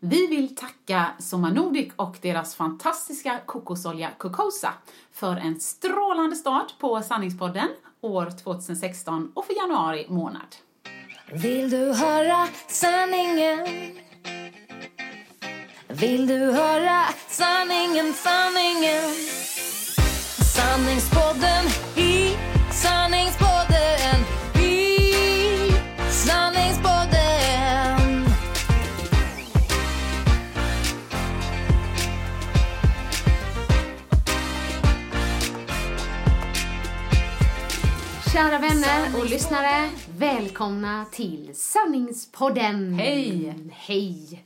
Vi vill tacka Soma Nordic och deras fantastiska kokosolja Cocosa för en strålande start på Sanningspodden år 2016 och för januari månad. Vill du höra sanningen? Vill du höra sanningen, sanningen? Sanningspodden Kära vänner och lyssnare, välkomna till Sanningspodden. Hej! Hej!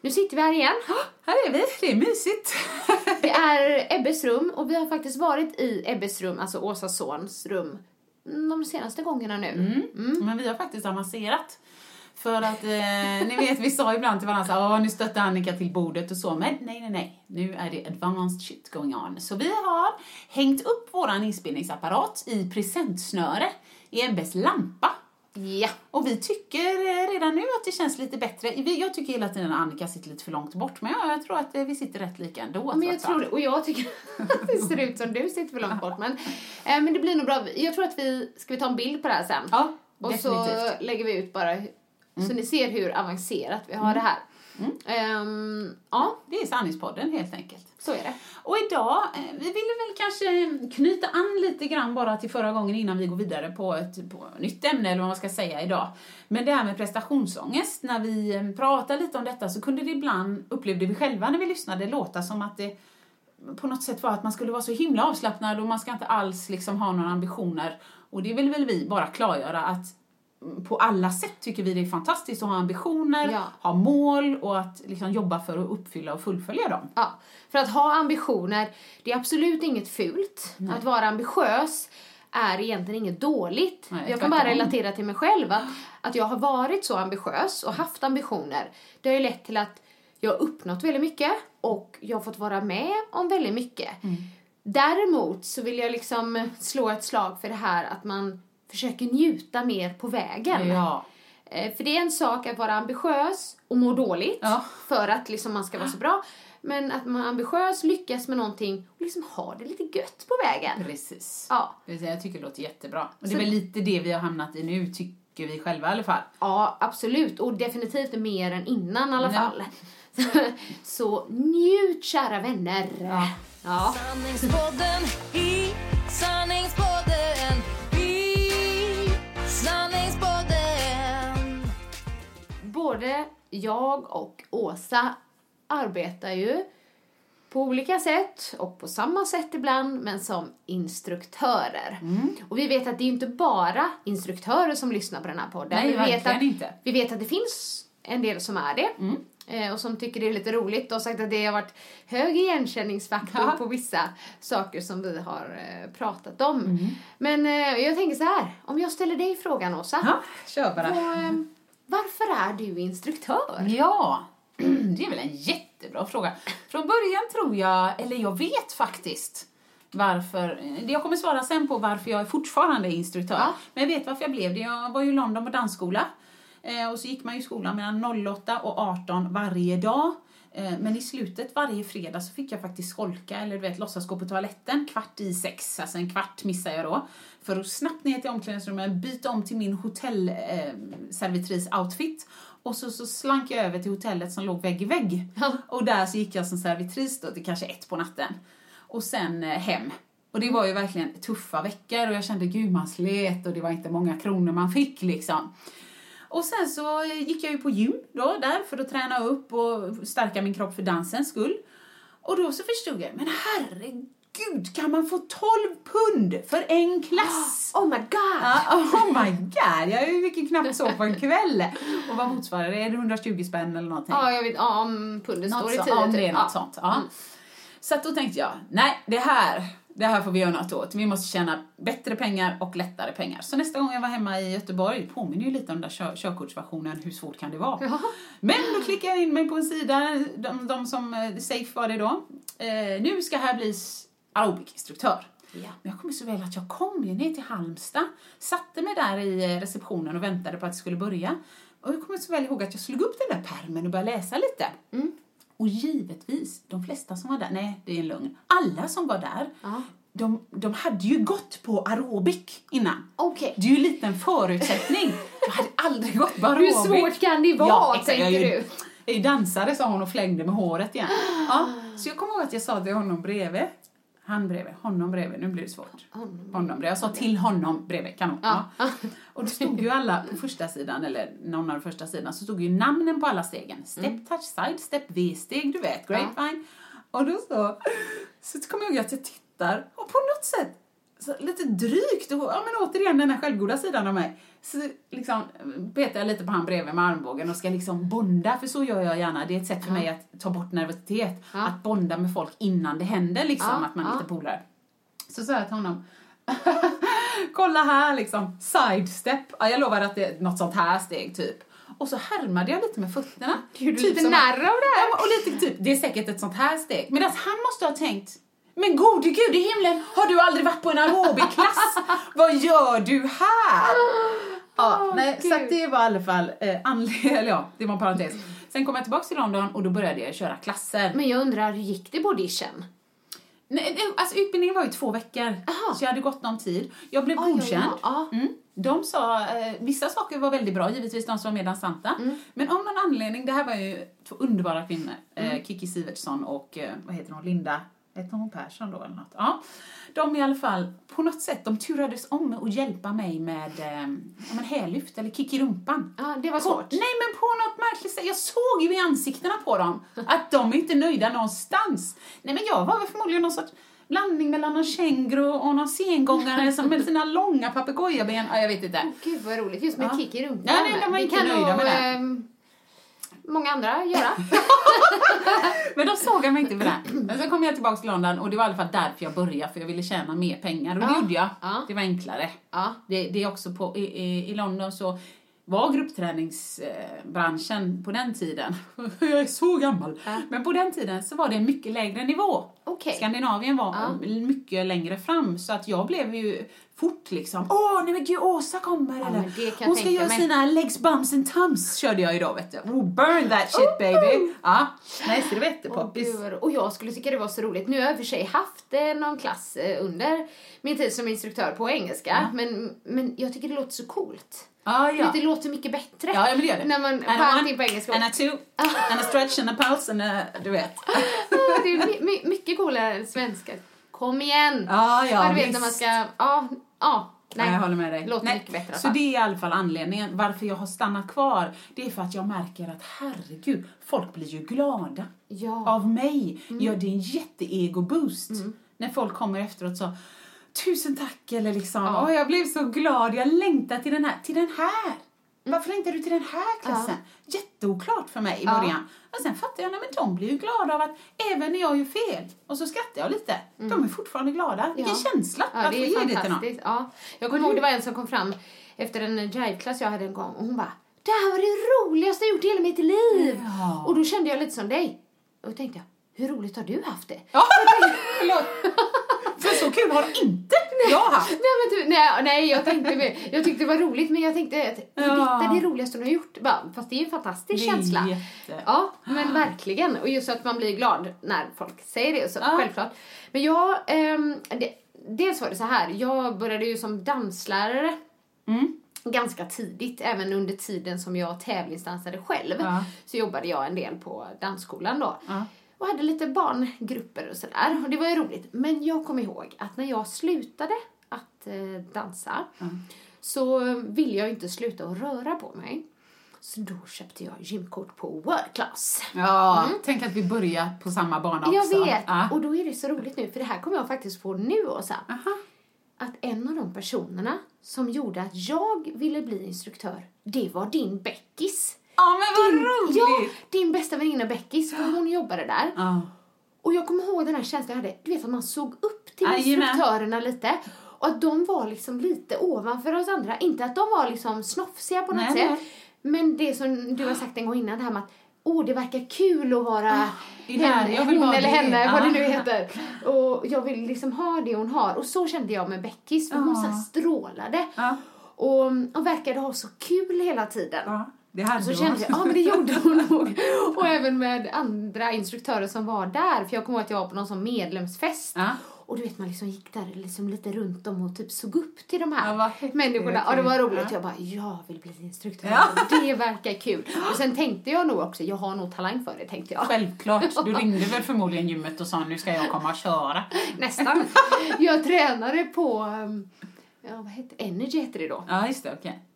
Nu sitter vi här igen. Här är vi, det är mysigt. Det är Ebbes rum och vi har faktiskt varit i Ebbes rum, alltså Åsas sons rum, de senaste gångerna nu. Mm. Men vi har faktiskt avancerat. För att, eh, ni vet, vi sa ibland till varandra så "Åh, nu stötte Annika till bordet och så, men nej, nej, nej, nu är det advanced shit going on. Så vi har hängt upp våran inspelningsapparat i presentsnöre i Ebbes lampa. Ja. Och vi tycker eh, redan nu att det känns lite bättre. Jag tycker hela tiden att Annika sitter lite för långt bort, men jag, jag tror att eh, vi sitter rätt lika ändå. Men jag tror det, och jag tycker att det ser ut som du sitter för långt bort. Men, eh, men det blir nog bra. Jag tror att vi, ska vi ta en bild på det här sen? Ja, Och så definitivt. lägger vi ut bara så ni ser hur avancerat vi har det här. Ehm, ja, Det är Sanningspodden helt enkelt. så är det. Och idag, eh, vi ville väl kanske knyta an lite grann bara till förra gången innan vi går vidare på ett på ett nytt ämne eller vad man ska säga idag. Men det här med prestationsångest, när vi eh, pratade lite om detta så kunde det ibland, upplevde vi själva när vi lyssnade, låta som att det på något sätt var att man skulle vara så himla avslappnad och man ska inte alls liksom ha några ambitioner. Och det vill väl vi bara klargöra att mm, på alla sätt tycker vi det är fantastiskt att ha ambitioner, Ja. ha mål och att liksom jobba för att uppfylla och fullfölja dem. Ja, för att ha ambitioner, det är absolut inget fult. Att vara ambitiös är egentligen inget dåligt. Nej, jag kan bara relatera till mig själv att, att jag har varit så ambitiös och haft ambitioner. Det har ju lett till att jag har uppnått väldigt mycket och jag har fått vara med om väldigt mycket. Däremot så vill jag liksom slå ett slag för det här att man försöker njuta mer på vägen. Ja. Eh, För det är en sak att vara ambitiös och må dåligt Ja. för att liksom man ska vara så bra. Men att man är ambitiös, lyckas med någonting och liksom ha det lite gött på vägen. Precis. Ja, Jag tycker det låter jättebra. Och det är väl lite det vi har hamnat i nu, tycker vi själva i alla fall. ja, absolut. Och definitivt mer än innan i alla Ja. fall. Så njut kära vänner. Ja. Ja. Både jag och Åsa arbetar ju på olika sätt och på samma sätt ibland, men som instruktörer. Och vi vet att det är inte bara instruktörer som lyssnar på den här podden. Nej, vi vet att, inte. Vi vet att det finns en del som är det. Mm. eh, Och som tycker det är lite roligt och sagt att det har varit hög igenkänningsfaktor Ja. på vissa saker som vi har eh, pratat om. Mm. Men eh, jag tänker så här, om jag ställer dig frågan Åsa. Ja, kör bara. eh, varför är du instruktör? Ja, det är väl en jättebra fråga. Från början tror jag, eller jag vet faktiskt varför, jag kommer svara sen på varför jag fortfarande är instruktör. Ja. Men jag vet varför jag blev det. Jag var ju i London på dansskola. Eh, och så gick man ju i skolan mellan 08 och 18 varje dag. Eh, Men i slutet varje fredag så fick jag faktiskt skolka eller du vet låtsas gå på toaletten kvart i sex, alltså en kvart missar jag då. För att snabbt ner till omklädningsrummet, byta om till min hotellservitris outfit och så, så slank jag över till hotellet som låg vägg i vägg. Och där så gick jag som servitris då till kanske ett på natten. Och sen eh, hem. Och det var ju verkligen tuffa veckor och jag kände gud man slet och det var inte många kronor man fick liksom. Och sen så gick jag ju på gym då där för att träna upp och stärka min kropp för dansens skull. Och då så förstod jag, men herregud, kan man få 12 pund för en klass? Oh my god! Ja, oh my god, jag gick ju knappt så på en kväll. Och vad motsvarar det? Är det 120 spänn eller någonting? Ja, jag vet. Ja, om pundet Något står i ja, om typ. det är något Ja. sånt. Ja. Så att då tänkte jag, nej, det här, det här får vi göra något åt. Vi måste tjäna bättre pengar och lättare pengar. Så nästa gång jag var hemma i Göteborg, det påminner ju lite om den där kör, körkortsversionen, hur svårt kan det vara? Ja. Men då klickade jag in mig på en sida, de, de som, eh, Safe var det då. Eh, nu ska här bli aerobikinstruktör. Ja. Men jag kommer så väl att jag kom ju ner till Halmstad, satte mig där i eh, receptionen och väntade på att det skulle börja. Och jag kommer så väl ihåg att jag slog upp den där pärmen och började läsa lite. Och givetvis, de flesta som var där, nej det är en lögn, alla som var där, Ja. de, de hade ju gått på aerobik innan. Okej. Det är ju en förutsättning. Jag hade aldrig gått på Hur aerobik. svårt kan det vara, Ja, exakt. tänker du? Jag är ju dansare, sa hon och flängde med håret igen. Ja, så jag kommer ihåg att jag sa till honom bredvid, han bredvid, honom bredvid, nu blir det svårt. Honom Honom bredvid. Jag sa till honom bredvid, kanon. Ja. Ja. Och det stod ju alla på första sidan, eller någon av de första sidorna, så stod ju namnen på alla stegen. Step, touch, side, step, V-steg, du vet, grapevine. Och då så, så kommer jag ihåg att jag tittar och på något sätt, lite drygt, och ja men återigen den här självgoda sidan av mig, så liksom petar jag lite på han bredvid med armbågen och ska liksom bonda, för så gör jag gärna. Det är ett sätt för mig att ta bort nervositet, Ja. att bonda med folk innan det händer liksom, Ja, att man är lite polare. Så sa jag till honom, kolla här liksom, sidestep. Ja, jag lovar att det är något sånt här steg typ. Och så härmade jag lite med fötterna. Du typ lite att- av det här? Ja, och lite typ, det är säkert ett sånt här steg. Medan han måste ha tänkt, men gode gud i himlen, har du aldrig varit på en aerobikklass? Vad gör du här? Ja, Åh, nej, så Gud. att det var i alla fall eh, anledningen, eller ja, det var en parentes. Sen kom jag tillbaka till London och då började jag köra klasser. Men jag undrar, hur gick det på audition? Nej, nej, alltså utbildningen var ju två veckor, Aha. så jag hade gått någon tid. Jag blev oj, godkänd. ja. Mm. De sa, eh, vissa saker var väldigt bra, givetvis de som var mer dansanta. Mm. Men av någon anledning, det här var ju två underbara kvinnor, Mm. eh, Kiki Sivertsson och, eh, vad heter hon, Linda, heter hon Persson då eller något? Ja. De i alla fall, på något sätt, de turades om att hjälpa mig med eh, hälyft eller kick i rumpan. Ja, det var svårt. nej men på något märkligt sätt, jag såg ju i ansiktena på dem att de är inte nöjda någonstans. Nej men jag var väl förmodligen någon sorts blandning mellan någon känguru och någon sengångare som med sina långa papegojaben. Ja, jag vet inte. Gud vad roligt, just med Ja. kick i rumpan. Nej, nej, de var inte nöjda med det. Många andra göra. Men de sågade mig inte för det. Men sen kom jag tillbaka till London och det var i alla fall därför jag började, för jag ville tjäna mer pengar. Och det Ja. gjorde jag. Ja. Det var enklare. ja. Det, det är också på, i, i, i London så var gruppträningsbranschen på den tiden, jag är så gammal, Ja. men på den tiden så var det en mycket lägre nivå. Okej. Skandinavien var Ja. mycket längre fram så att jag blev ju fort liksom, åh nej men gud Åsa kommer eller det kan jag hon ska göra mig. sina legs bumps and tums körde jag då vet du. Oh, burn that shit baby! Ja, nej så det Åh, jättepoppis. gud, vad ro- och jag skulle tycka det var så roligt. Nu har jag och för sig haft eh, någon klass eh, under min tid som instruktör på engelska. Men, men jag tycker det låter så coolt. Ja, ja. Det låter mycket bättre. Ja, men det gör det. När man And allting på engelska. And a two, and a stretch, and a pulse, and a, du vet. Ah, det är my, my, mycket coolare än svenska. Kom igen! Ja, ja, du vet när man ska, ja, ja. Nej, Nej, jag håller med dig. Låter Nej, mycket bättre. Så det är i alla fall anledningen varför jag har stannat kvar. Det är för att jag märker att herregud, folk blir ju glada Ja. av mig. Mm. Ja, det är en jätte-ego-boost. När folk kommer efteråt och så Tusen tack eller liksom, Ja. åh jag blev så glad, jag längtar till den här, till den här. Varför längtar du till den här klassen? Jätteoklart för mig i Ja. början. Och sen fattar jag, nej men de blir ju glada av att även när jag gör fel, och så skrattar jag lite, de är fortfarande glada. Vilken Mm. Ja. känsla Ja, att det är ge det till någon. Ja. Jag kommer ihåg det var en som kom fram efter en jive-klass jag hade en gång och hon bara Det här var det roligaste jag gjort i hela mitt liv! Ja. Och då kände jag lite som dig. Och då tänkte jag, hur roligt har du haft det? Ja, förlåt. Så kul har inte Jag haft. Nej, men typ, nej, nej, jag tänkte med, jag tyckte det var roligt men jag tänkte att är Ja. detta det roligaste hon har gjort? Bara, Fast det är en fantastisk Det är känsla. jätte- Ja, men verkligen. Och just att man blir glad när folk säger det, så Ja. självklart. Men jag, ehm, det, dels var det så här, jag började ju som danslärare Mm. ganska tidigt, även under tiden som jag tävlingsdansade själv. Ja. Så jobbade jag en del på dansskolan då. Ja. Och hade lite barngrupper och sådär. Och det var ju roligt. Men jag kommer ihåg att när jag slutade att eh, dansa så ville jag inte sluta att röra på mig. Så då köpte jag gymkort på World Class. Ja, tänk att vi börjar på samma bana också. Jag vet! Ja. Och då är det så roligt nu, för det här kommer jag faktiskt på nu Åsa. Aha. Att en av de personerna som gjorde att jag ville bli instruktör, det var din Beckis. Ja, men vad Din, roligt! ja, din bästa väninna Beckis, för hon jobbade där. Ja. Och jag kommer ihåg den här känslan jag hade, du vet att man såg upp till Jajamän. instruktörerna lite. Och att de var liksom lite ovanför oss andra. Inte att de var liksom snofsiga på något Nej, sätt. nej. Men det som du har sagt en gång innan, det här med att åh, det verkar kul att vara här, henne, hon eller henne, vad det nu Ja. heter. Och jag vill liksom ha det hon har. Och så kände jag med Beckis, för hon Ja. så här strålade. Ja. Och, och verkade ha så kul hela tiden. Det hade Så hon. kände jag, ja men det gjorde hon nog. Och även med andra instruktörer som var där. För jag kommer ihåg att jag var på någon sån medlemsfest. Ja. Och du vet man liksom gick där liksom lite runt om och typ såg upp till de här Ja, vad människorna. Ja det var roligt. Ja. Jag bara, jag vill bli instruktör. Ja. Det verkar kul. Och sen tänkte jag nog också, jag har nog talang för det tänkte jag. Självklart. Du ringde väl förmodligen gymmet och sa nu ska jag komma och köra. Nästan. Jag tränade på, um, ja vad hette Energy hette det då. Ja, just det. Okej. Jag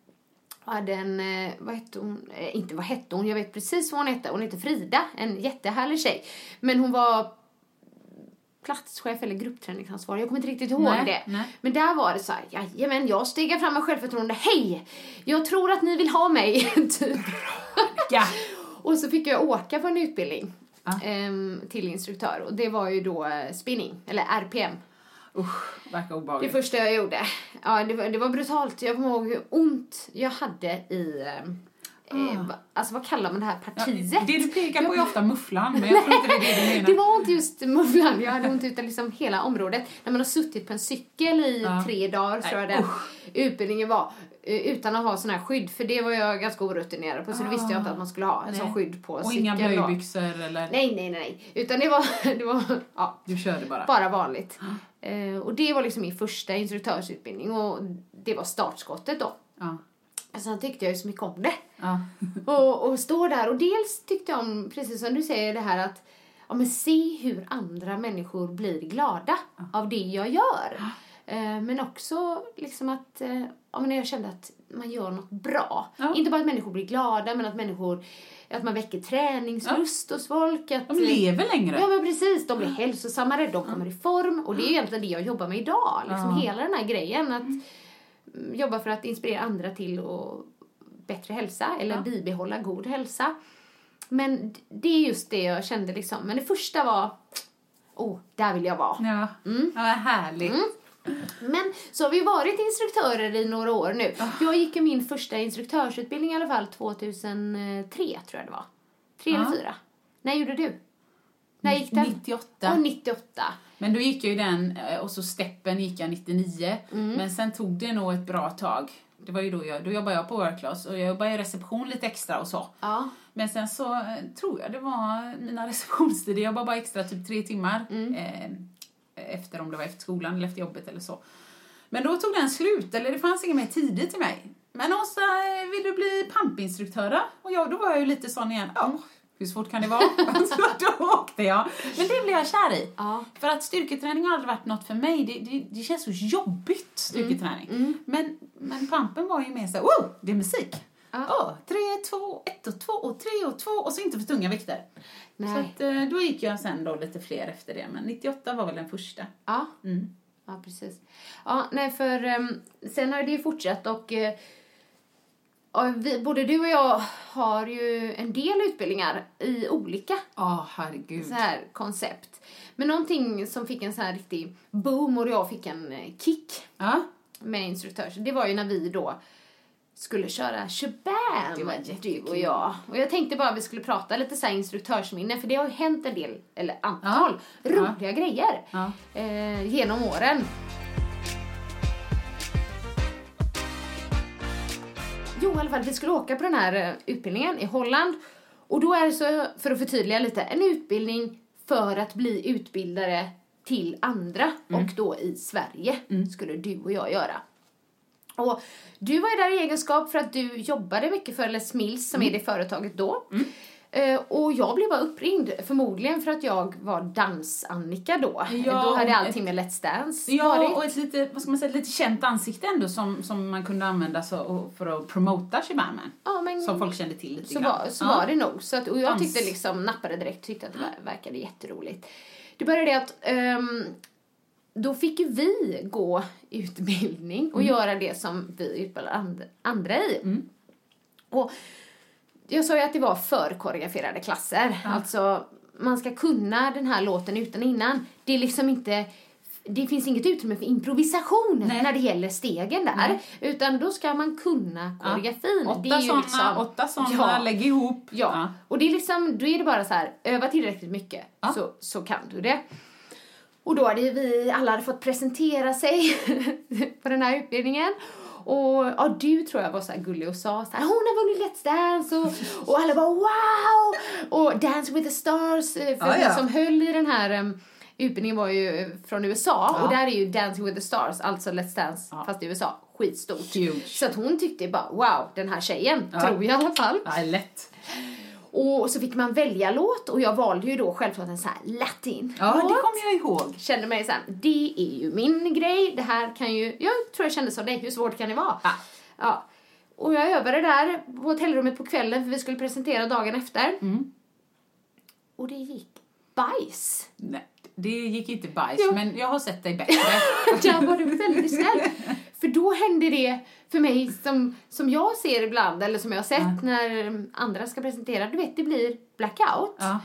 hade en, eh, vad hette hon, eh, inte vad hette hon, jag vet precis vad hon hette. Hon hette Frida, en jättehärlig tjej. Men hon var platschef eller gruppträningsansvarig, jag kommer inte riktigt ihåg Nej, det. nej. Men där var det så här, jajamän, jag stegar fram med självförtroende, hej! Jag tror att ni vill ha mig, typ. Ja. Och så fick jag åka på en utbildning Ja. ehm, till instruktör och det var ju då eh, spinning, eller RPM. Usch, verkar Det obehagligt. första jag gjorde. Ja, det var, det var brutalt. Jag kommer ihåg hur ont jag hade i... Eh, eh, va- alltså vad kallar man det här Ja, partiet? det du pekar på är ofta mufflan, men jag tror inte det är det du menar. Det var inte just mufflan, jag hade ont utan liksom hela området. När man har suttit på en cykel i Ja. tre dagar, tror jag den utbildningen var. Eh, Utan att ha sån här skydd, för det var jag ganska orutinerad på så det visste jag inte att man skulle ha en sån Nej. skydd på Och inga blöjbyxor eller... Nej, nej, nej. Utan det var, det var ja, Du körde bara. bara vanligt. Eh, och det var liksom min första instruktörsutbildning och det var startskottet då. Ja. Sen tyckte jag ju så mycket om det. Ja. Och, och stå där och dels tyckte jag om, precis som du säger, det här att ja, men se hur andra människor blir glada av det jag gör. Eh, men också liksom att ja, men jag kände att man gör något bra. Ja. Inte bara att människor blir glada, men att människor att man väcker träningslust hos folk. Att, De lever längre. Ja men precis, de blir hälsosammare, de kommer i form och det är egentligen det jag jobbar med idag. Liksom Ja. hela den här grejen att mm, jobba för att inspirera andra till bättre hälsa eller Ja. bibehålla god hälsa. Men det är just det jag kände liksom. Men det första var, oh, där vill jag vara. Ja, Mm. ja vad härligt. Men så har vi varit instruktörer i några år nu. Jag gick ju min första instruktörsutbildning i alla fall 2003 tror jag det var. Tre eller Ja. fyra. När gjorde du? När gick den? 98. Ja, 98. Men då gick jag ju den, eh, och så steppen gick jag 99. Mm. Men sen tog det nog ett bra tag. Det var ju då jag, då jobbade jag på workclass och jag jobbade i reception lite extra och så. Ja. Men sen så eh, tror jag det var mina receptionstider, jag jobbade bara extra typ tre timmar. Mm. Eh, efter om det var efter skolan eller efter jobbet eller så. Men då tog den slut, eller det fanns inget mer tidigt till mig. Men Åsa, eh, vill du bli pampinstruktör? Och jag, då var jag ju lite sån igen, ja, hur svårt kan det vara? så då åkte jag. Men det blev jag kär i. Ja. För att styrketräning har aldrig varit något för mig. Det, det, det känns så jobbigt, styrketräning. Men, men pampen var ju mer så här, wow, det är musik. Ja. Åh, tre, två, ett och två och tre och två och så inte för tunga vikter. Så Nej. att, eh, då gick jag sen då lite fler efter det, men 98 var väl den första. Ja. Mm. Ja, precis. Ja, nej, för ehm, sen har det ju fortsatt och eh, ja, vi, både du och jag har ju en del utbildningar i olika herregud. så här koncept. Men någonting som fick en så här riktig boom och jag fick en eh, kick Ja, med instruktörs, det var ju när vi då skulle köra shabam, det var du typ, och jag. Och jag tänkte bara att vi skulle prata lite så här instruktörsminne, för det har ju hänt en del, eller antal, ja. roliga ja. grejer ja. Eh, genom åren. Jo, i alla fall, vi skulle åka på den här eh, utbildningen i Holland. Och då är det så, för att förtydliga lite, en utbildning för att bli utbildare till andra mm. och då i Sverige mm. skulle du och jag göra. Och du var ju där i egenskap för att du jobbade mycket för Les Mills som är det företaget då. Eh, och jag blev bara uppringd, förmodligen för att jag var dans-Annika då. Ja, då hade allting med Let's Dance Ja, varit. och ett lite, vad ska man säga, lite känt ansikte ändå som, som man kunde använda så, för att promota Shabamman. Ja, men Som folk kände till lite så, grann. var, så ja. var det nog. Så att, och jag tyckte liksom, nappade direkt, tyckte att det ver- verkade jätteroligt. Det började det att ehm, då fick ju vi gå utbildning och göra det som vi utbildar and, andra i. Och jag sa ju att det var för koreograferade klasser. Alltså, man ska kunna den här låten utan innan. Det är liksom inte... Det finns inget utrymme för improvisation Nej. när det gäller stegen där. Nej. Utan då ska man kunna koreografin. Åtta är ju såna, liksom- åtta såna, Ja. lägg ihop. Ja. och det är liksom, då är det bara så här, öva tillräckligt mycket Ja. så, så kan du det. Och då hade vi, alla hade fått presentera sig på den här utbildningen. Och ja, du tror jag var så gullig och sa så här, hon har vunnit Let's Dance och, och alla bara wow! Och Dance with the Stars, eh, för Ja, ja. som höll i den här em, utbildningen var ju eh, från USA Ja. och där är ju Dancing with the Stars, alltså Let's Dance Ja. fast i USA, skitstort. Huge. Så att hon tyckte bara wow, den här tjejen, tror jag i alla fall. Ja, lätt. Och så fick man välja låt och jag valde ju då självklart en så här latin Ja, det låt. kommer jag ihåg. Kände mig så här, det är ju min grej, det här kan ju, jag tror jag kände som dig, hur svårt kan det vara? Ja. Ja. Och jag övade där på hotellrummet på kvällen för vi skulle presentera dagen efter. Mm. Och det gick bajs. Nej, det gick inte bajs, Jo. men jag har sett dig bättre. Där var du väldigt snäll. För då hände det för mig som, som jag ser ibland, eller som jag har sett när um, andra ska presentera, du vet det blir blackout. ja.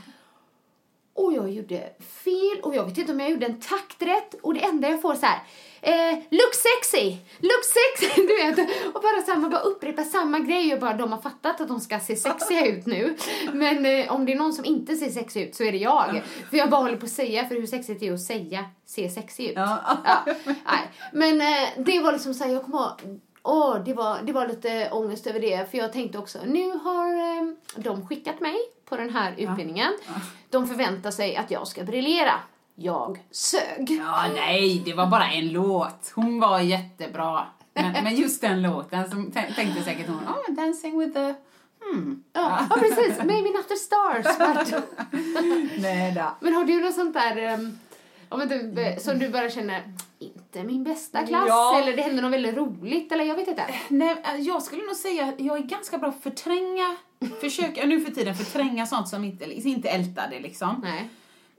Och jag gjorde fel och jag vet inte om jag gjorde en takt rätt och det enda jag får så här eh, look sexy, look sexy, vet. Och bara så här, man bara upprepar samma grej och bara de har fattat att de ska se sexiga ut nu. Men eh, om det är någon som inte ser sexig ut så är det jag. För jag bara håller på att säga för hur sexigt det är att säga se sexig ut. Ja. Ja, nej. Men eh, det var liksom så här, jag kommer ihåg Åh, det, var, det var lite ångest över det. För jag tänkte också, nu har eh, de skickat mig på den här utbildningen. De förväntar sig att jag ska briljera. Jag sög. Ja, nej, det var bara en låt. Hon var jättebra. Men, men just den låten tän- tänkte säkert hon, oh, dancing with the... Hmm. Ja, ja precis. Maybe not the stars. But... Nej då. Men har du något sånt där um, om inte, som du bara känner, inte min bästa klass? Ja. Eller det händer något väldigt roligt? Eller jag vet inte. Nej, äh, jag skulle nog säga att jag är ganska bra på att förtränga, försöka nu för tiden förtränga sånt som inte, inte ältar det liksom. Nej.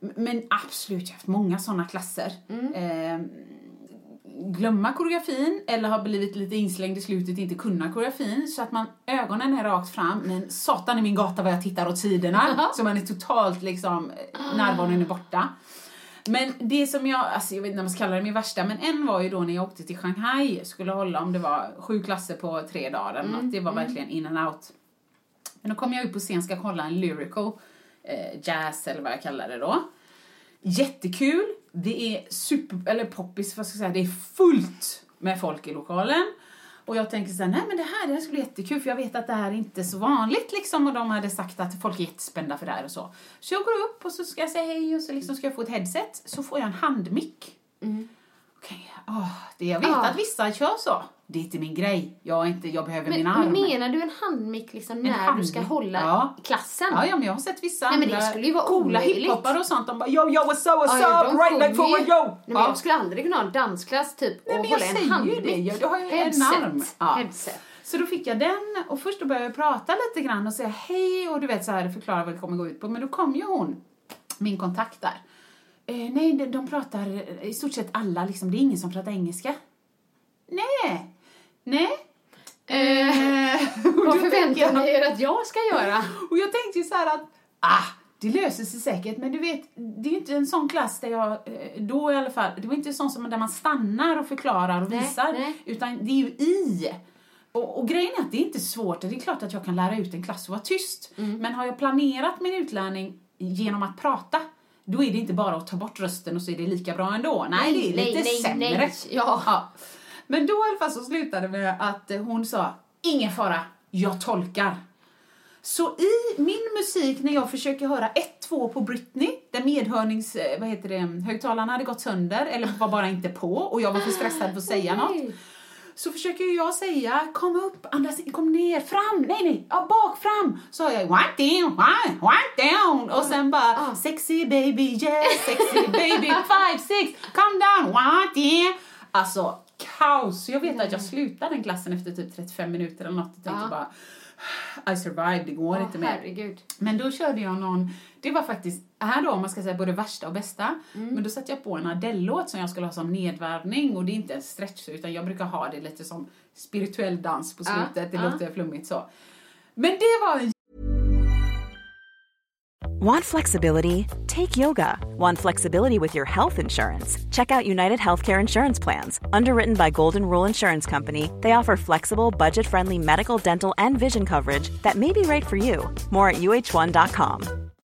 Men absolut, jag har haft många såna klasser. Mm. Eh, glömma koreografin eller ha blivit lite inslängd i slutet, inte kunna koreografin så att man, ögonen är rakt fram men satan i min gata vad jag tittar åt sidorna så man är totalt liksom, Ah. närvaron är borta. Men det som jag, alltså jag vet inte om man ska kalla det min värsta, men en var ju då när jag åkte till Shanghai, skulle hålla om det var sju klasser på tre dagar eller något, det var verkligen in and out. Men då kom jag upp på scen, ska kolla en lyrical eh, jazz eller vad jag kallar det då. Jättekul, det är super, eller poppis vad ska jag säga, det är fullt med folk i lokalen. Och jag tänker så här, nej men det här, det här skulle bli jättekul för jag vet att det här är inte så vanligt liksom och de hade sagt att folk är jättespända för det här och så. Så jag går upp och så ska jag säga hej och så liksom ska jag få ett headset, så får jag en handmick. Mm. Okej, åh, det, jag vet Ja. att vissa kör så. Det är inte min grej. Jag, är inte, jag behöver Men, min arm. men menar du en handmick liksom när du ska handmick, hålla ja. klassen? Ja, ja, men jag har sett vissa Nej, men det skulle ju vara coola hiphoppare och sånt. De bara yo, yo, what's up, what's Ja, up, right leg forward, yo! Nej, men Ja. jag skulle aldrig kunna ha en dansklass typ Nej, och men jag hålla en säger ju handmick. det. Jag- jag har ju en Headset. arm. Ja. Headset. Så då fick jag den och först då började jag prata lite grann och säga hej och du vet så här förklara vad det kommer gå ut på. Men då kom ju hon, min kontakt där. Eh, nej, de, de pratar i stort sett alla liksom, det är ingen som pratar engelska. Nej, nej. Eh, och då Vad förväntar ni er att jag ska göra? och jag tänkte ju så här att, ah, det löser sig säkert, men du vet, det är ju inte en sån klass där jag, eh, då i alla fall, det var inte en sån som där man stannar och förklarar och Nej, visar, nej. utan det är ju i. Och, och grejen är att det är inte svårt, det är klart att jag kan lära ut en klass att vara tyst, Mm. men har jag planerat min utlärning genom att prata, då är det inte bara att ta bort rösten och så är det lika bra ändå. Nej, Nej, det är lite nej, sämre. nej. Ja. Men då i alla fall så slutade med att hon sa ingen fara, jag tolkar. Så i min musik, när jag försöker höra 1-2 på Britney, där medhörnings... eh, Vad heter det? Högtalarna hade gått sönder eller var bara inte på och jag var för stressad för att säga något. Så försöker jag säga, kom upp, andas in, kom ner, fram, nej nej, ja, bak, fram. Så jag one down, one, one down. Och sen bara, sexy baby, yes, sexy baby, five, six, come down, one down. Alltså, kaos. Jag vet att jag slutade den klassen efter typ 35 minuter eller något och tänkte Ja. bara, I survived, det går Åh, inte mer. herregud. Men då körde jag någon, det var faktiskt, här då om man ska säga både värsta och bästa, men då satte jag på en Adele-låt som jag skulle ha som nedvärvning och det är inte en stretch utan jag brukar ha det lite som spirituell dans på slutet, det ja. låter flummigt så. Men det var en Want flexibility? Take yoga. Want flexibility with your health insurance? Check out United Healthcare Insurance Plans. Underwritten by Golden Rule Insurance Company, they offer flexible, budget friendly medical, dental, and vision coverage that may be right for you. More at uh1.com.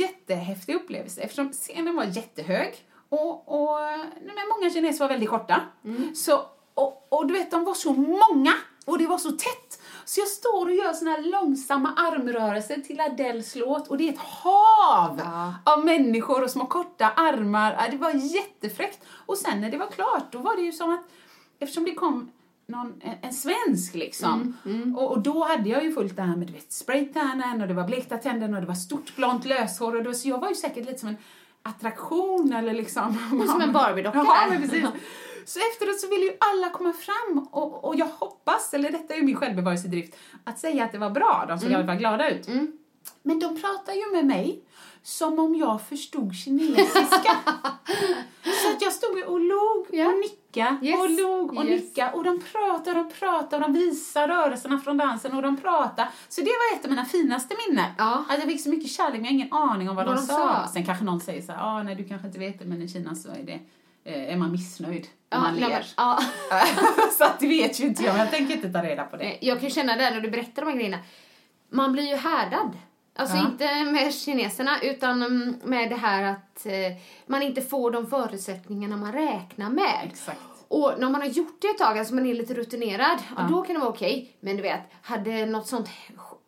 jättehäftig upplevelse eftersom scenen var jättehög och, och men många kineser var väldigt korta. Så, och, och du vet, de var så många och det var så tätt. Så jag står och gör såna här långsamma armrörelser till Adeles låt och det är ett hav av människor och små korta armar. Ja, Det var jättefräckt. Och sen när det var klart, då var det ju som att eftersom det kom någon, en, en svensk liksom. Och, och då hade jag ju fullt det här med du vet, spraytannen och det var blekta tänder och det var stort blont löshår och det var, så jag var ju säkert lite som en attraktion eller liksom. Som en Barbie-docka. Ja, men precis. Så efteråt så ville ju alla komma fram och, och jag hoppas, eller detta är ju min självbevarelsedrift, att säga att det var bra. De såg i alla fall glada ut. Men de pratar ju med mig som om jag förstod kinesiska. så att jag stod och log Ja. och nickade Yes. och log och Yes. nickade och de pratade och de pratade och de visade rörelserna från dansen och de pratade. Så det var ett av mina finaste minnen. Ja. Att jag fick så mycket kärlek men jag har ingen aning om vad, Vad de, de sa. sa. Sen kanske någon säger så här, ah, nej du kanske inte vet det men i Kina så är det eh, är man missnöjd när man men- ler. ja. så att det vet ju inte jag, men jag tänker inte ta reda på det. Eh, Jag kan känna det när du berättar de här grejerna. Man blir ju härdad. Alltså Ja. inte med kineserna utan mm, med det här att eh, man inte får de förutsättningarna man räknar med. Exakt. Och när man har gjort det ett tag, alltså man är lite rutinerad, ja. då kan det vara okej. Men du vet, hade något sånt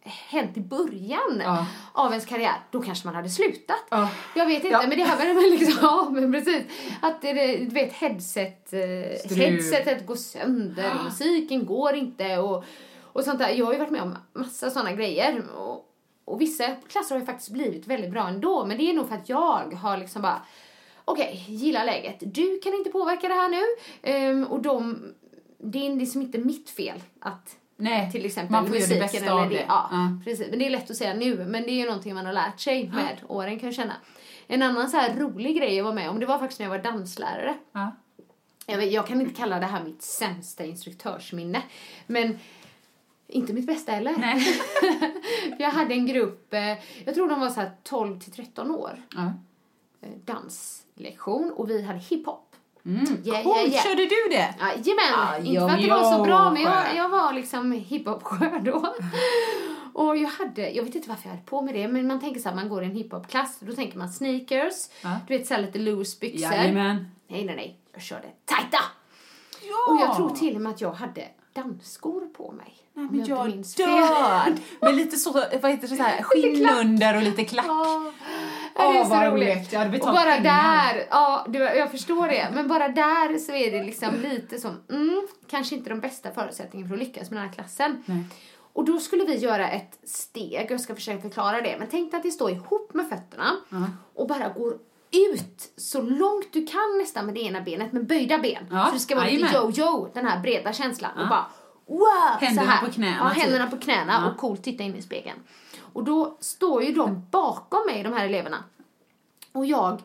hänt i början Ja. av ens karriär, då kanske man hade slutat. Ja. Jag vet inte, Ja. men det här var väl liksom, ja men precis. Att det, det- du vet headset, eh, Strul. headsetet går sönder, musiken går inte och, och sånt där. Jag har ju varit med om massa sådana grejer. Och, och vissa klasser har ju faktiskt blivit väldigt bra ändå, men det är nog för att jag har liksom bara okej, gilla läget. Du kan inte påverka det här nu. Ehm, och de, det är liksom inte mitt fel att Nej, till exempel man får göra det bästa eller av det. Ja, Ja. precis. Men det är lätt att säga nu, men det är ju någonting man har lärt sig med åren kan jag känna. En annan så här rolig grej jag var med om, det var faktiskt när jag var danslärare. Ja. Jag, vet, jag kan inte kalla det här mitt sämsta instruktörsminne, men inte mitt bästa heller. Nej. jag hade en grupp, eh, jag tror de var så här 12 till 13 år, Ja. eh, danslektion och vi hade hiphop. Mm. Yeah, Coolt, yeah, yeah. körde du det? Jajamän! Ah, inte för att det var så bra, men jag, jag var liksom hiphop-skör då. Och jag hade, jag vet inte varför jag hade på mig det, men man tänker så här, man går i en hiphopklass, då tänker man sneakers, Ja. du vet så här lite loose byxor. Jajamän. Nej, nej, nej, jag körde tajta! Ja. Och jag tror till och med att jag hade dansskor på mig. Nej, men jag fel. dör! Med lite så, vad heter det, så här, skinn under och lite klack. Ja, Åh, så vad roligt. Jag hade och bara pengar. där, ja, var- jag förstår det, men bara där så är det liksom lite som, mm, kanske inte de bästa förutsättningarna för att lyckas med den här klassen. Nej. Och då skulle vi göra ett steg, jag ska försöka förklara det, men tänk att det står ihop med fötterna och bara går ut så långt du kan nästan med det ena benet med böjda ben. Ja, Så det ska vara lite yo-yo, den här breda känslan. Och bara wow! Händerna så här. på knäna, Ja, typ. händerna på knäna Ja. och coolt titta in i spegeln. Och då står ju de bakom mig, de här eleverna. Och jag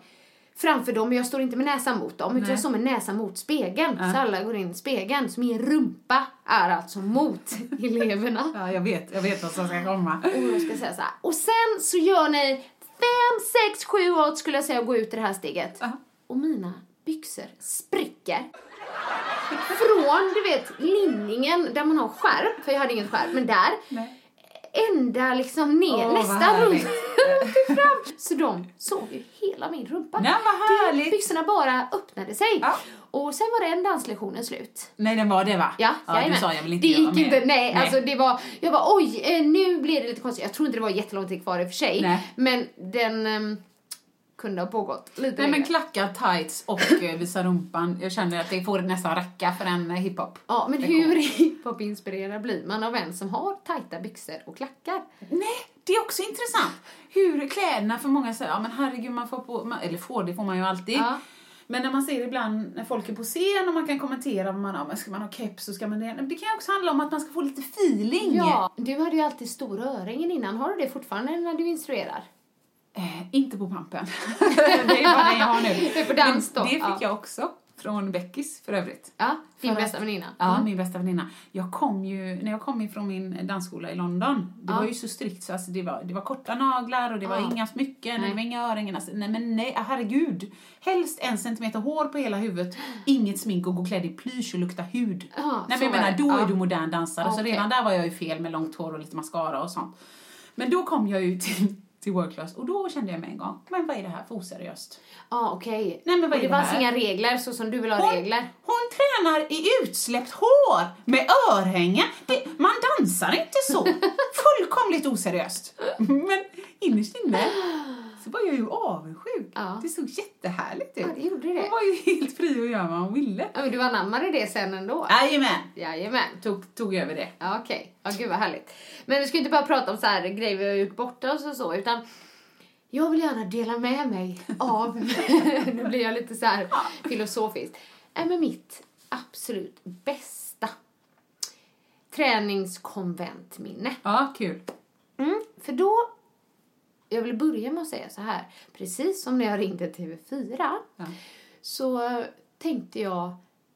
framför dem, jag står inte med näsan mot dem, utan jag står med näsan mot spegeln. Så alla går in i spegeln. Så min rumpa är alltså mot eleverna. Ja, jag vet, jag vet vad som ska komma. Och jag ska säga så här. Och sen så gör ni fem, sex, sju år skulle jag säga och gå ut i det här steget. Ja. Och mina byxor spricker. Från, du vet, linningen där man har skärp, för jag hade inget skärp, men där. Nej. Ända liksom ner, vad nästan runt fram. Så de såg ju hela min rumpa. Nej, vad Det-. Byxorna bara öppnade sig. Ja. Och sen var den danslektionen slut. Nej, den var det va? Ja, ja du sa jag vill inte det gick inte, nej, alltså det var, jag bara oj, eh, nu blir det lite konstigt. Jag tror inte det var jättelång tid kvar i och för sig. Nej. Men den ehm, kunde ha pågått lite Nej men längre. klackar, tights och eh, visa rumpan. Jag känner att det får nästan räcka för en eh, hiphop. Ja, men hur hiphop-inspirerad blir man av en som har tajta byxor och klackar? Nej, det är också intressant. Hur kläderna, för många säger, ja men herregud man får på, man, eller får, det får man ju alltid. Ja. Men när man ser ibland när folk är på scen och man kan kommentera man men ska man ha keps så ska man det. Men det kan ju också handla om att man ska få lite feeling. Ja, du hade ju alltid stora öringen innan. Har du det fortfarande när du instruerar? Eh, inte på pampen. det är bara den jag har nu. Det på dans då, Det fick ja. jag också. Från Beckis för övrigt. Ja, din För bästa att- väninna. Ja, Mm. min bästa väninna. Jag kom ju, när jag kom ifrån min dansskola i London, det Ja. var ju så strikt så alltså det, var, det var korta naglar och det var Ja. inga smycken, Nej. det var inga öringen. Alltså, nej men nej, herregud. Helst en centimeter hår på hela huvudet, inget smink och gå klädd i plysch och lukta hud. Ja, nej så men jag menar, då är du modern dansare, så Okej. redan där var jag ju fel med långt hår och lite mascara och sånt. Men då kom jag ju till, till world class och då kände jag med en gång, men vad är det här för oseriöst? Ja, okej. Nej, men vad Och är det det fanns inga regler så som du vill ha Hon, regler. hon tränar i utsläppt hår med örhängen. Det, man dansar inte så. Fullkomligt oseriöst. Men innerst inne var jag ju avundsjuk. Ja. Det såg jättehärligt ut. Ja, det gjorde det. Hon var ju helt fri att göra vad hon ville. Ja, men du anammade det sen ändå? Jajamän, Jajamän. tog, tog över det. Ja, Okej, ja gud vad härligt. Men vi ska inte bara prata om så här grejer vi har gjort borta och så, utan jag vill gärna dela med mig av, nu blir jag lite så här filosofisk, med mitt absolut bästa träningskonventminne. Ja, kul. Mm, för då, jag vill börja med att säga så här, precis som när jag ringde TV4 Ja. så tänkte jag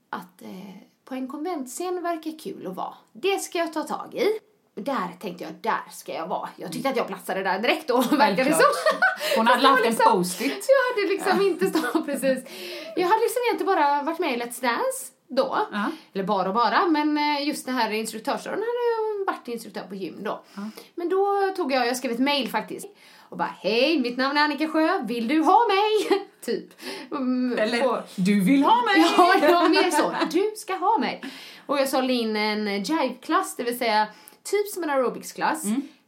att eh, på en konventscen verkar kul att vara. Det ska jag ta tag i. Där tänkte jag, där ska jag vara. Jag tyckte att jag platsade där direkt då, verkade som. Hon hade lagt en liksom- post-it. Jag hade liksom inte stått precis. Jag hade liksom egentligen bara varit med i Let's Dance då. Ja. Eller bara och bara, men eh, just det här instruktörsåren hade jag varit instruktör på gym då. Men då tog jag, jag skrev ett mail faktiskt. Och bara, hej, mitt namn är Annika Sjö, vill du ha mig? typ. Mm, Eller, på- du vill ha mig! Ja, det var mer så. Du ska ha mig. Och jag sålde in en jive-klass, det vill säga typ som en aerobics-klass.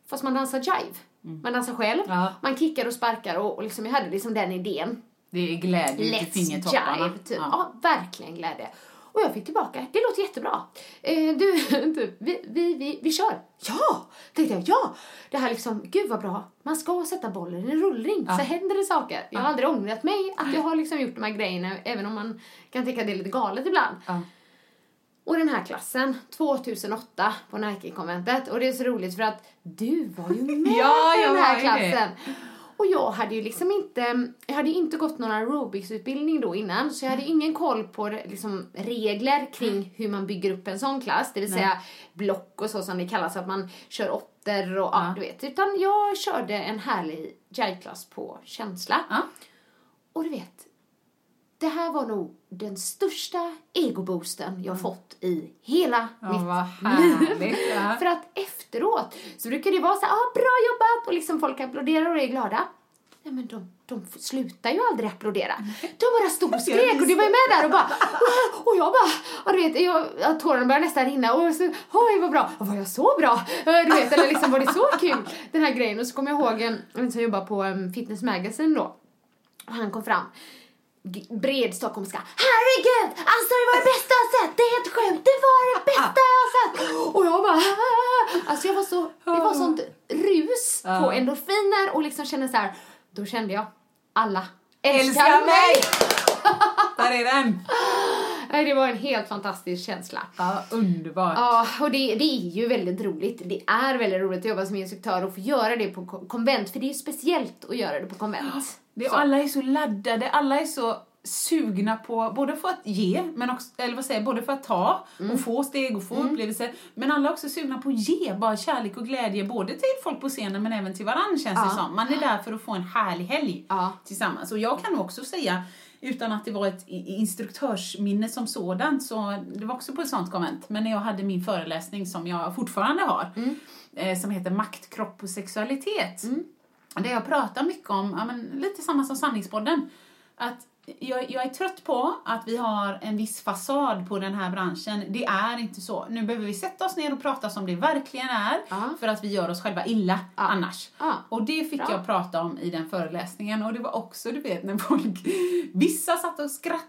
Fast man dansar jive. Man dansar själv, Ja. man kickar och sparkar och, och liksom, jag hade liksom den idén. Det är glädje Let's fingertopparna. jive, typ. Ja. verkligen glädje. Och jag fick tillbaka, det låter jättebra. Eh, du, typ, vi, vi, vi, vi kör. Ja, tänkte jag, ja. Det här liksom, gud vad bra. Man ska sätta bollen i rullning, så händer det saker. Jag har aldrig ångrat mig att jag har liksom gjort de här grejerna, även om man kan tycka att det är lite galet ibland. Ja. Och den här klassen, 2008 på Nike-konventet. Och det är så roligt för att du var ju med Ja, jag den här ju det. Och jag hade ju liksom inte, jag hade inte gått någon aerobicsutbildning då innan så jag hade ingen koll på liksom, regler kring hur man bygger upp en sån klass. Det vill säga block och så som det kallas, att man kör åttor och ja. du vet. Utan jag körde en härlig jive-klass på känsla. Ja. Och du vet, det här var nog den största egoboosten jag fått i hela Ja, mitt liv. För att efteråt så brukar det vara så här, ah, bra jobbat! Och liksom folk applåderar och är glada. Nej men de, de slutar ju aldrig applådera. De bara stod och skrek och du var ju med där och bara och jag bara, och du vet, jag, tårarna började nästan rinna. Och så, oj vad bra, och var jag så bra? Du vet, eller liksom var det så kul? Den här grejen. Och så kommer jag ihåg en, en som jobbar på um, Fitness Magazine då. Och han kom fram bred stockholmska. Herregud! Alltså det var det bästa jag sett! Det är helt sjukt! Det var det bästa jag har sett! Och jag bara... Alltså jag var så... Det var sånt rus på endorfiner och liksom kände så här. Då kände jag alla älskar, Älskar mig! Där är den! Nej, det var en helt fantastisk känsla. Ja, underbart. Ja, och det, det är ju väldigt roligt. Det är väldigt roligt att jobba som instruktör och få göra det på ko- konvent, för det är ju speciellt att göra det på konvent. Det, alla är så laddade, alla är så sugna på både för att ge, men också, eller vad säger både för att ta och få steg och få upplevelser. Men alla är också sugna på att ge, bara kärlek och glädje både till folk på scenen men även till varandra känns det som. Man är där för att få en härlig helg Ja. tillsammans. Och jag kan också säga, utan att det var ett instruktörsminne som sådant, så det var också på ett sånt konvent, men när jag hade min föreläsning som jag fortfarande har, eh, som heter Makt, kropp och sexualitet. Där jag pratar mycket om, ja, men lite samma som Sanningspodden, att jag, jag är trött på att vi har en viss fasad på den här branschen. Det är inte så. Nu behöver vi sätta oss ner och prata som det verkligen är Ja. för att vi gör oss själva illa annars. Ja. Och det fick Bra. jag prata om i den föreläsningen och det var också, du vet, när folk... Vissa satt och skrattade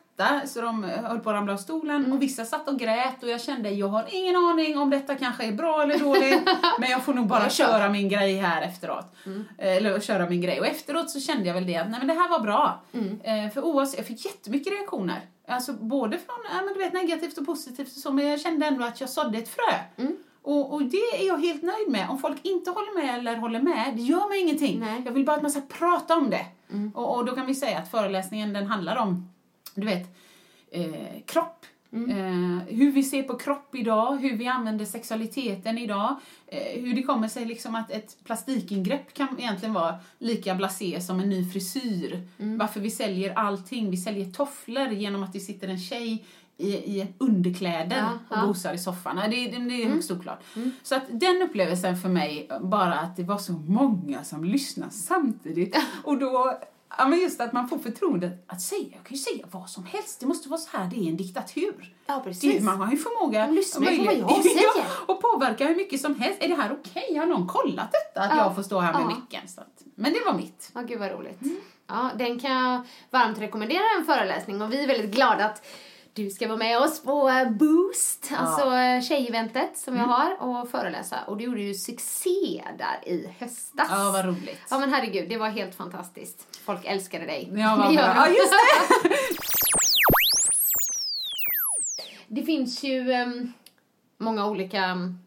så de höll på att ramla av stolen Mm. och vissa satt och grät och jag kände, jag har ingen aning om detta kanske är bra eller dåligt men jag får nog bara köra min grej här efteråt. Eller köra min grej. Och efteråt så kände jag väl det att nej men det här var bra. Eh, för oavsett, jag fick jättemycket reaktioner. Alltså både från ja, men du vet, negativt och positivt och så, men jag kände ändå att jag sådde ett frö. Och, och det är jag helt nöjd med. Om folk inte håller med eller håller med, det gör mig ingenting. Nej. Jag vill bara att man ska prata om det. Och, och då kan vi säga att föreläsningen den handlar om, du vet, eh, kropp. Eh, hur vi ser på kropp idag, hur vi använder sexualiteten idag. Eh, hur det kommer sig liksom att ett plastikingrepp kan egentligen vara lika blasé som en ny frisyr. Varför vi säljer allting. Vi säljer tofflor genom att det sitter en tjej i, i underkläder Ja, och ja. gosar i soffan. Det, det, det är högst oklart. Så att den upplevelsen för mig, bara att det var så många som lyssnade samtidigt. Och då, ja men just att man får förtroendet att säga, jag kan ju säga vad som helst. Det måste vara så här, det är en diktatur. Ja, precis. Det, man har ju förmåga lyssnar ju på vad jag säger. Och påverka hur mycket som helst. Är det här okej? Har någon kollat detta? Att Ja. jag får stå här med Ja. micken? Så att, men det var mitt. Ja, gud vad roligt. Ja, den kan jag varmt rekommendera en föreläsning och vi är väldigt glada att du ska vara med oss på eh, Boost, alltså eh, tjejeventet som jag har och föreläsa. Och du gjorde ju succé där i höstas. Ja, vad roligt. Ja men herregud, det var helt fantastiskt. Folk älskade dig. Ja, vad bra. Ja, just det! Det finns ju ehm, många olika um,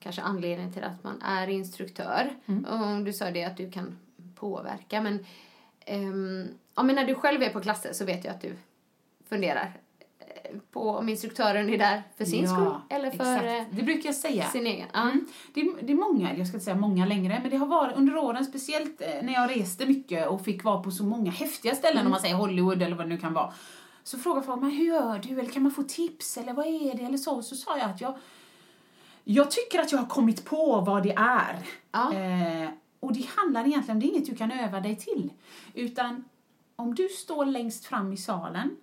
kanske anledningar till att man är instruktör. Och du sa det att du kan påverka, men um, ja, men när du själv är på klasser så vet jag att du funderar eh, på om instruktören är där för sin Ja, skull eller för exakt. eh, Det brukar jag säga. sin egen. Ja. Mm. Det, är, det är många, jag ska inte säga många längre, men det har varit under åren, speciellt eh, när jag reste mycket och fick vara på så många häftiga ställen, om man säger Hollywood eller vad det nu kan vara. Så frågar folk, men hur gör du? Eller kan man få tips? Eller vad är det? Eller så. Så sa jag att jag, jag tycker att jag har kommit på vad det är. Ja. Eh, och det handlar egentligen om, det är inget du kan öva dig till. Utan om du står längst fram i salen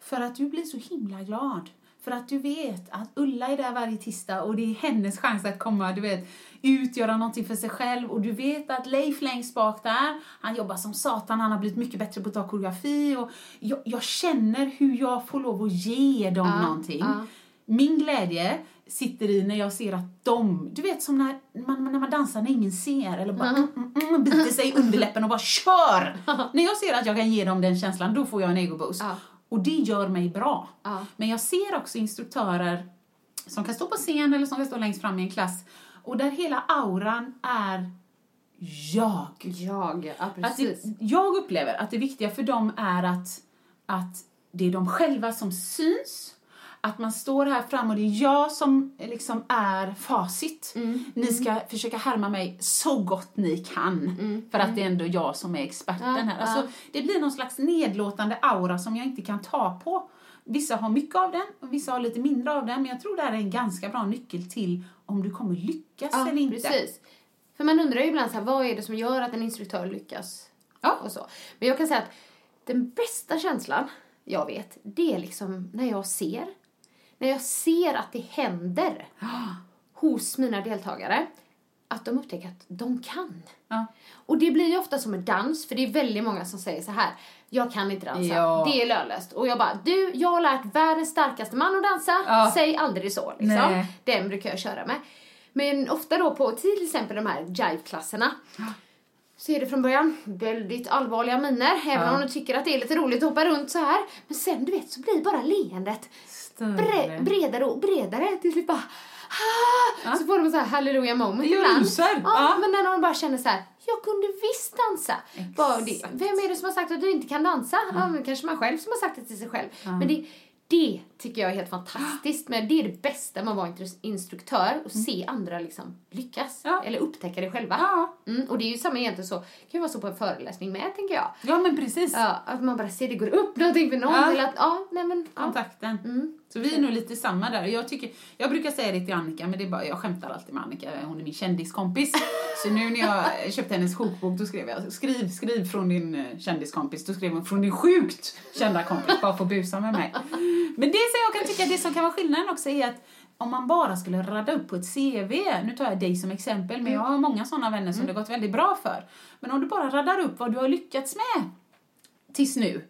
för att du blir så himla glad. För att du vet att Ulla är där varje tisdag och det är hennes chans att komma, du vet, ut, göra någonting för sig själv. Och du vet att Leif längst bak där, han jobbar som satan, han har blivit mycket bättre på att ta koreografi. Och jag, jag känner hur jag får lov att ge dem Ja, någonting. ja. Min glädje sitter i när jag ser att de, du vet som när man, när man dansar när ingen ser eller bara mm, mm, mm, biter sig i underläppen och bara kör! när jag ser att jag kan ge dem den känslan, då får jag en egoboost. Ja. Och det gör mig bra. Ja. Men jag ser också instruktörer som kan stå på scen eller som kan stå längst fram i en klass och där hela auran är jag. Jag, ja Att det, jag upplever att det viktiga för dem är att, att det är de själva som syns. Att man står här fram och det är jag som liksom är facit. Ni ska försöka härma mig så gott ni kan. För att det är ändå jag som är experten Ja, här. Alltså, Det blir någon slags nedlåtande aura som jag inte kan ta på. vissa har mycket av den och vissa har lite mindre av den. Men jag tror det här är en ganska bra nyckel till om du kommer lyckas Ja, eller inte. precis. För man undrar ju ibland så här, vad är det som gör att en instruktör lyckas? Ja. Och så. Men jag kan säga att den bästa känslan jag vet, det är liksom när jag ser. När jag ser att det händer hos mina deltagare. Att de upptäcker att de kan. Ja. Och det blir ju ofta som en dans, för det är väldigt många som säger så här. Jag kan inte dansa, Ja. det är lönlöst. Och jag bara, du, jag har lärt världens starkaste man att dansa. Ja. Säg aldrig så liksom. Nej. Den brukar jag köra med. Men ofta då på till exempel de här jive-klasserna så är det från början väldigt allvarliga miner, även Ja. om du tycker att det är lite roligt att hoppa runt så här. Men sen du vet så blir bara leendet bre- bredare och bredare till slut bara ah! Så får de så här halleluja moment ibland. Ja, Ja. men när de bara känner så här, jag kunde visst dansa. Det, vem är det som har sagt att du inte kan dansa? Ja, kanske man själv som har sagt det till sig själv. Men det, det tycker jag är helt fantastiskt. Men det är det bästa med att vara instru- instruktör och se andra liksom lyckas. Ja. Eller upptäcka det själva. Ja. Mm, och det är ju samma egentligen så, det kan ju vara så på en föreläsning med tänker jag. Ja, men precis. Ja, att man bara ser det går upp någonting för någon. Ja. Eller att, ja, nej men. Ja. kontakten. Mm. Så vi är nog lite samma där. Jag, tycker, jag brukar säga det till Annika, men det är bara, jag skämtar alltid med Annika, hon är min kändiskompis. Så nu när jag köpte hennes kokbok, då skrev jag skriv, skriv från din eh, kändiskompis. Då skrev hon från din sjukt kända kompis, bara för att busa med mig. Men det som jag kan tycka, det som kan vara skillnaden också är att om man bara skulle radda upp på ett CV, nu tar jag dig som exempel, men jag har många sådana vänner som det gått väldigt bra för. Men om du bara raddar upp vad du har lyckats med tills nu,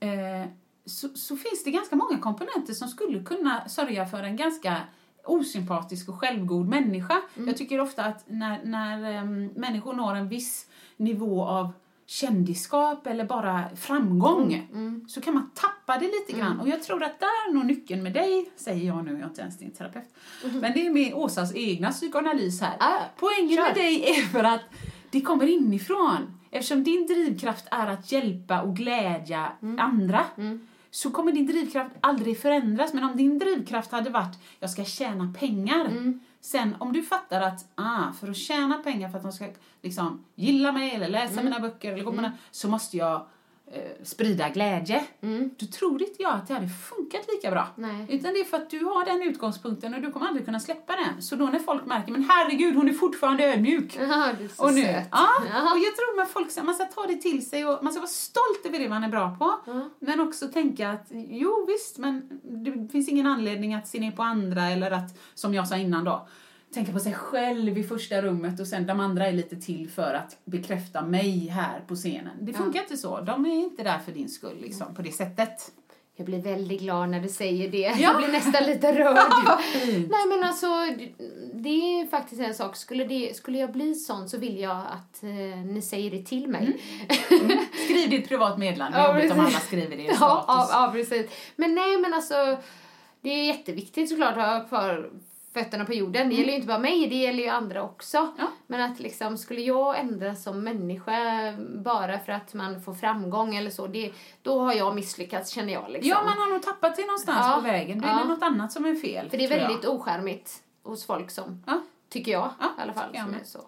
eh, så, så finns det ganska många komponenter som skulle kunna sörja för en ganska osympatisk och självgod människa. Jag tycker ofta att när, när em, människor når en viss nivå av kändisskap eller bara framgång så kan man tappa det lite grann. Och jag tror att där är nog nyckeln med dig, säger jag nu, jag är inte ens din terapeut. Men det är med Åsas egna psykoanalys här. Ah, Poängen kör. med dig är för att det kommer inifrån. Eftersom din drivkraft är att hjälpa och glädja andra så kommer din drivkraft aldrig förändras. Men om din drivkraft hade varit jag ska tjäna pengar. Sen om du fattar att ah, för att tjäna pengar för att de ska liksom, gilla mig eller läsa mina böcker eller gå på mina, så måste jag eh, sprida glädje. Då tror inte jag att det hade funkat lika bra. Nej. Utan det är för att du har den utgångspunkten och du kommer aldrig kunna släppa den. Så då när folk märker, men herregud hon är fortfarande ödmjuk. Ja, du är så Och nu, söt. ja, Ja. och jag tror att folk, man ska ta det till sig och man ska vara stolt över det man är bra på. Men också tänka att, jo visst, men det finns ingen anledning att se ner på andra eller att, som jag sa innan då, tänka på sig själv i första rummet och sen de andra är lite till för att bekräfta mig här på scenen. Det funkar inte så. De är inte där för din skull liksom, på det sättet. Jag blir väldigt glad när du säger det. Ja. Jag blir nästan lite rörd. Nej men alltså, det är faktiskt en sak. Skulle, det, skulle jag bli sån så vill jag att eh, ni säger det till mig. Skriv ditt privat meddelande, Ja, jobbigt om alla skriver det i ja, status. ja, ja, precis. Men nej men alltså, det är jätteviktigt såklart att ha kvar fötterna på jorden. Det gäller ju inte bara mig, det gäller ju andra också. Mm. Ja. Men att liksom, skulle jag ändras som människa bara för att man får framgång eller så, det, då har jag misslyckats känner jag liksom. Ja, man har nog tappat det någonstans Ja. på vägen. Då är Ja. det något annat som är fel. För det är tror jag. väldigt ocharmigt hos folk som, tycker jag Ja, i alla fall. Som är så.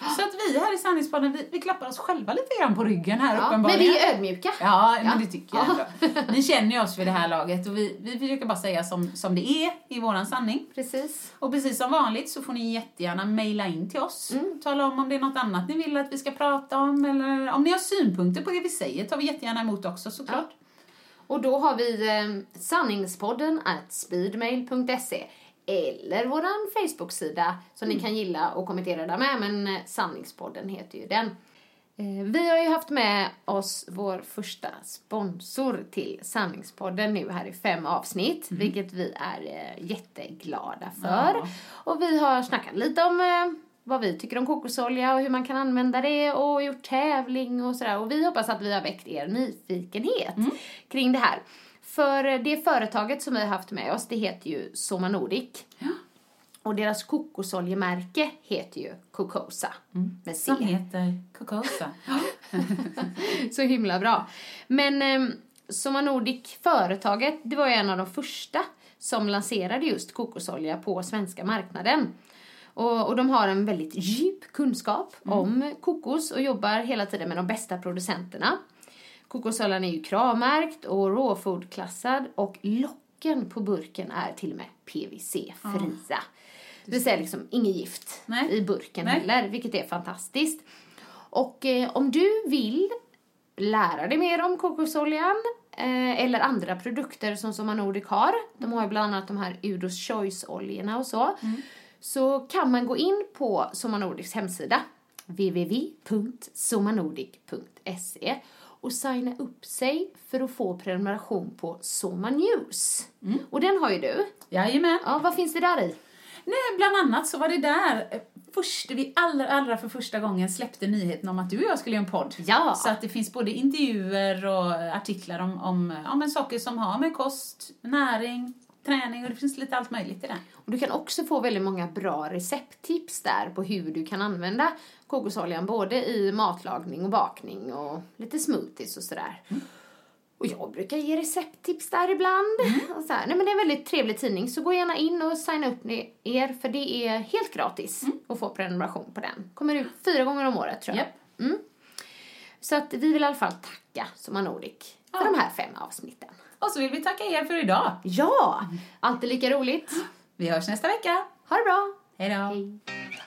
Så att vi här i Sanningspodden, vi, vi klappar oss själva lite grann på ryggen här Ja, men uppenbarligen. vi är ödmjuka. Ja, Ja. men det tycker jag ändå. Ni känner ju oss vid det här laget och vi, vi försöker bara säga som, som det är i våran sanning. Precis. Och precis som vanligt så får ni jättegärna mejla in till oss. Mm. Tala om om det är något annat ni vill att vi ska prata om eller om ni har synpunkter på det vi säger tar vi jättegärna emot också såklart. Och då har vi eh, sanningspodden at speedmail.se eller våran Facebook-sida som Mm. ni kan gilla och kommentera där med, men eh, sanningspodden heter ju den. Eh, Vi har ju haft med oss vår första sponsor till Sanningspodden nu här i fem avsnitt, vilket vi är eh, jätteglada för. Mm. Ja. Och vi har snackat lite om vad vi tycker om kokosolja och hur man kan använda det och gjort tävling och sådär. Och vi hoppas att vi har väckt er nyfikenhet kring det här. För det företaget som vi har haft med oss, det heter ju Soma Nordic. Och deras kokosoljemärke heter ju Cocosa. Med C. Som heter Cocosa. Så himla bra. Men eh, Soma Nordic, företaget, det var ju en av de första som lanserade just kokosolja på svenska marknaden. Och, och de har en väldigt djup kunskap om kokos och jobbar hela tiden med de bästa producenterna. Kokosoljan är ju kravmärkt och råfoodklassad och locken på burken är till och med PVC-fria. Det vill säga liksom inget gift Nej. i burken Nej. heller, vilket är fantastiskt. Och eh, om du vill lära dig mer om kokosoljan eh, eller andra produkter som Soma Nordic har, de har ju bland annat de här Udos Choice-oljorna och så, så kan man gå in på Soma Nordics hemsida www.somanordic.se och signa upp sig för att få prenumeration på Soma News. Och den har ju du. Jajamän. Ja, vad finns det där i? Nej, bland annat så var det där eh, först, vi allra, allra för första gången släppte nyheten om att du och jag skulle göra en podd. Ja. Så att det finns både intervjuer och artiklar om, om, ja, men saker som har med kost, näring, träning och det finns lite allt möjligt i det. Och du kan också få väldigt många bra recepttips där på hur du kan använda kokosoljan både i matlagning och bakning och lite smoothies och sådär. Och jag brukar ge recepttips där ibland. Och så här. Nej, men det är en väldigt trevlig tidning så gå gärna in och signa upp er för det är helt gratis att få prenumeration på den. Kommer ut fyra gånger om året tror jag. Japp. Så att vi vill i alla fall tacka Soma Nordic för de här fem avsnitten. Och så vill vi tacka er för idag. Ja, alltid lika roligt. Vi hörs nästa vecka. Ha det bra. Hej då. Hej.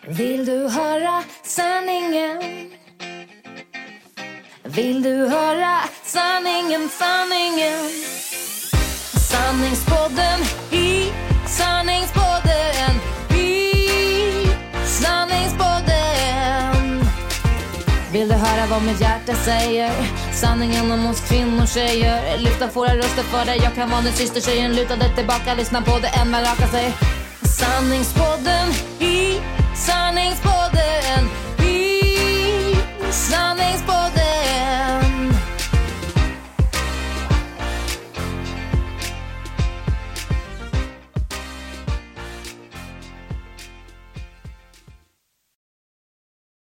Vill du höra sanningen? Vill du höra sanningen, sanningen? Sanningspodden i sanningspodden i sanningspodden Vill du höra vad mitt hjärta säger? Sanningen om oss kvinnor, tjejer. Lyfta våra röster för dig. Jag kan vara den sista tjejen lutade tillbaka. Lyssna på det än man rakar sig. Sanningspodden i sanningspodden i sanningspodden.